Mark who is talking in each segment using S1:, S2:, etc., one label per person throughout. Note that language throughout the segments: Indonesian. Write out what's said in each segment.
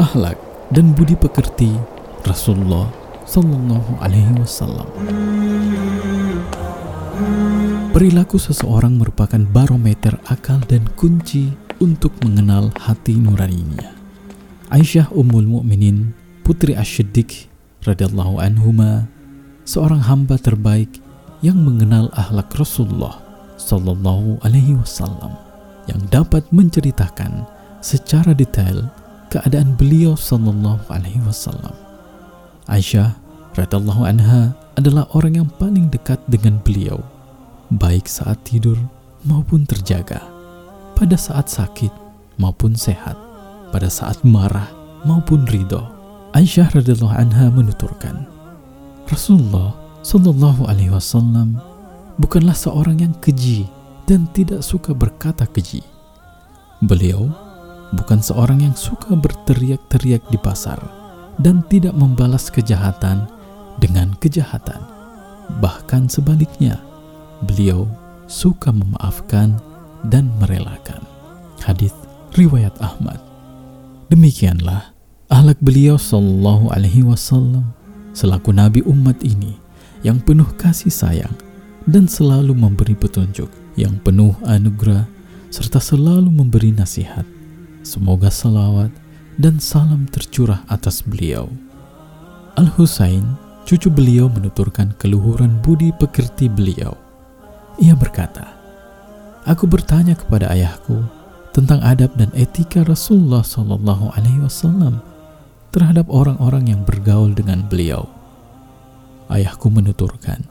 S1: akhlak dan budi pekerti Rasulullah Sallallahu Alaihi Wasallam. Perilaku seseorang merupakan barometer akal dan kunci untuk mengenal hati nuraninya. Aisyah Ummul Mukminin, putri Asyiddiq radhiyallahu anhuma, seorang hamba terbaik yang mengenal akhlak Rasulullah Sallallahu Alaihi Wasallam yang dapat menceritakan secara detail keadaan beliau Sallallahu Alaihi Wasallam. Aisyah radhiyallahu anha adalah orang yang paling dekat dengan beliau baik saat tidur maupun terjaga, pada saat sakit maupun sehat, pada saat marah maupun ridho. Aisyah radhiallahu anha menuturkan, Rasulullah Shallallahu alaihi wasallam bukanlah seorang yang keji dan tidak suka berkata keji. Beliau bukan seorang yang suka berteriak-teriak di pasar dan tidak membalas kejahatan dengan kejahatan. Bahkan sebaliknya, beliau suka memaafkan dan merelakan. Hadis riwayat Ahmad. Demikianlah ahlak beliau sallallahu alaihi wasallam selaku nabi umat ini yang penuh kasih sayang dan selalu memberi petunjuk yang penuh anugerah serta selalu memberi nasihat. Semoga salawat dan salam tercurah atas beliau. Al-Husain, cucu beliau menuturkan keluhuran budi pekerti beliau ia berkata, Aku bertanya kepada ayahku tentang adab dan etika Rasulullah Shallallahu Alaihi Wasallam terhadap orang-orang yang bergaul dengan beliau. Ayahku menuturkan,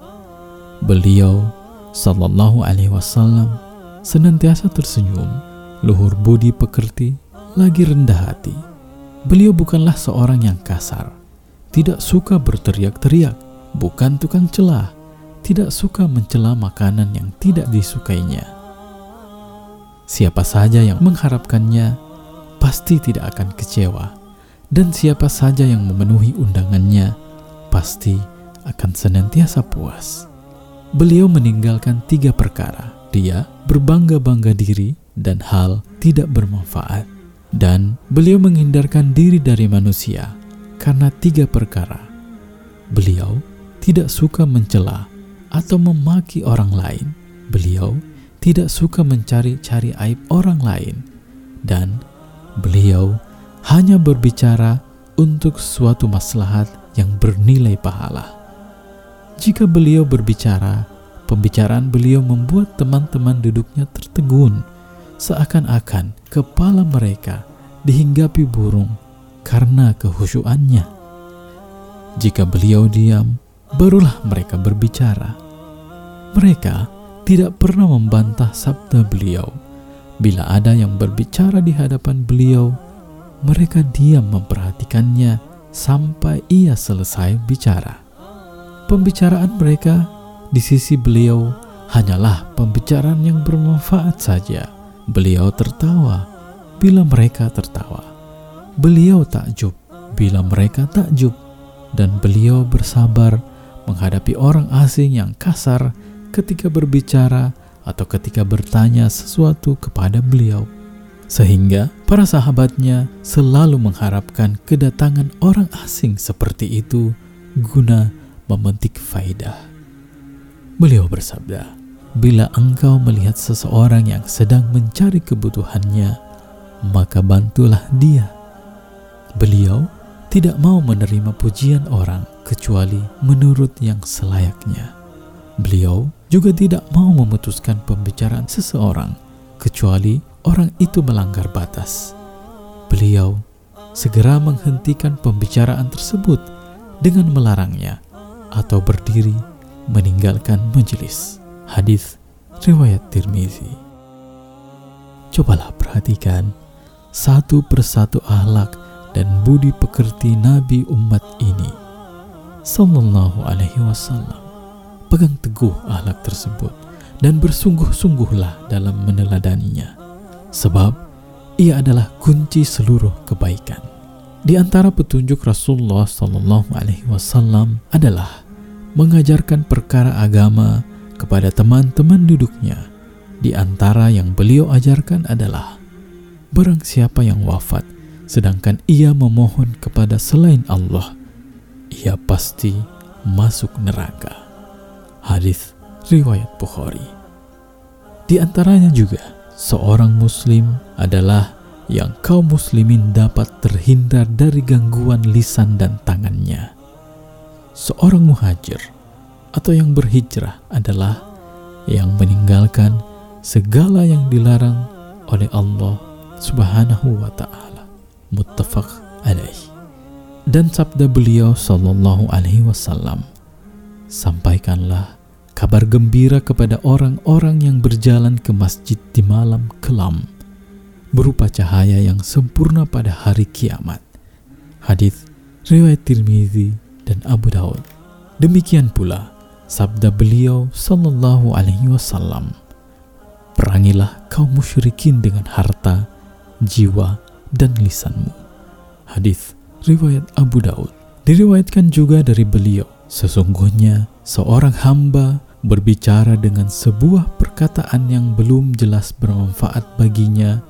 S1: beliau Shallallahu Alaihi Wasallam senantiasa tersenyum, luhur budi pekerti, lagi rendah hati. Beliau bukanlah seorang yang kasar, tidak suka berteriak-teriak, bukan tukang celah, tidak suka mencela makanan yang tidak disukainya. Siapa saja yang mengharapkannya pasti tidak akan kecewa, dan siapa saja yang memenuhi undangannya pasti akan senantiasa puas. Beliau meninggalkan tiga perkara: dia berbangga-bangga diri dan hal tidak bermanfaat, dan beliau menghindarkan diri dari manusia karena tiga perkara. Beliau tidak suka mencela atau memaki orang lain. Beliau tidak suka mencari-cari aib orang lain, dan beliau hanya berbicara untuk suatu maslahat yang bernilai pahala. Jika beliau berbicara, pembicaraan beliau membuat teman-teman duduknya tertegun, seakan-akan kepala mereka dihinggapi burung karena kehusuannya. Jika beliau diam, barulah mereka berbicara. Mereka tidak pernah membantah sabda beliau. Bila ada yang berbicara di hadapan beliau, mereka diam memperhatikannya sampai ia selesai bicara. Pembicaraan mereka di sisi beliau hanyalah pembicaraan yang bermanfaat saja. Beliau tertawa bila mereka tertawa. Beliau takjub bila mereka takjub dan beliau bersabar menghadapi orang asing yang kasar ketika berbicara atau ketika bertanya sesuatu kepada beliau. Sehingga para sahabatnya selalu mengharapkan kedatangan orang asing seperti itu guna memetik faidah. Beliau bersabda, "Bila engkau melihat seseorang yang sedang mencari kebutuhannya, maka bantulah dia." Beliau tidak mau menerima pujian orang kecuali menurut yang selayaknya. Beliau juga tidak mau memutuskan pembicaraan seseorang kecuali orang itu melanggar batas. Beliau segera menghentikan pembicaraan tersebut dengan melarangnya atau berdiri meninggalkan majelis. Hadis riwayat Tirmizi. Cobalah perhatikan satu persatu akhlak dan budi pekerti Nabi umat ini Sallallahu Alaihi Wasallam. Pegang teguh ahlak tersebut dan bersungguh-sungguhlah dalam meneladaninya, sebab ia adalah kunci seluruh kebaikan. Di antara petunjuk Rasulullah Sallallahu Alaihi Wasallam adalah mengajarkan perkara agama kepada teman-teman duduknya. Di antara yang beliau ajarkan adalah barang siapa yang wafat sedangkan ia memohon kepada selain Allah, ia pasti masuk neraka. Hadis riwayat Bukhari. Di antaranya juga, seorang muslim adalah yang kaum muslimin dapat terhindar dari gangguan lisan dan tangannya. Seorang muhajir atau yang berhijrah adalah yang meninggalkan segala yang dilarang oleh Allah Subhanahu wa taala. Muttafaq alaih. Dan sabda beliau sallallahu alaihi wasallam, sampaikanlah kabar gembira kepada orang-orang yang berjalan ke masjid di malam kelam berupa cahaya yang sempurna pada hari kiamat. Hadis riwayat Tirmizi dan Abu Daud. Demikian pula sabda beliau sallallahu alaihi wasallam. Perangilah kaum musyrikin dengan harta, jiwa, dan lisanmu. Hadis riwayat Abu Daud. Diriwayatkan juga dari beliau, sesungguhnya seorang hamba berbicara dengan sebuah perkataan yang belum jelas bermanfaat baginya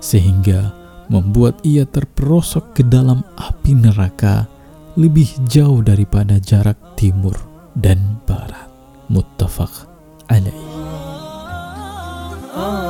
S1: sehingga membuat ia terperosok ke dalam api neraka lebih jauh daripada jarak timur dan Barat. Muttafaq alaih. Ah.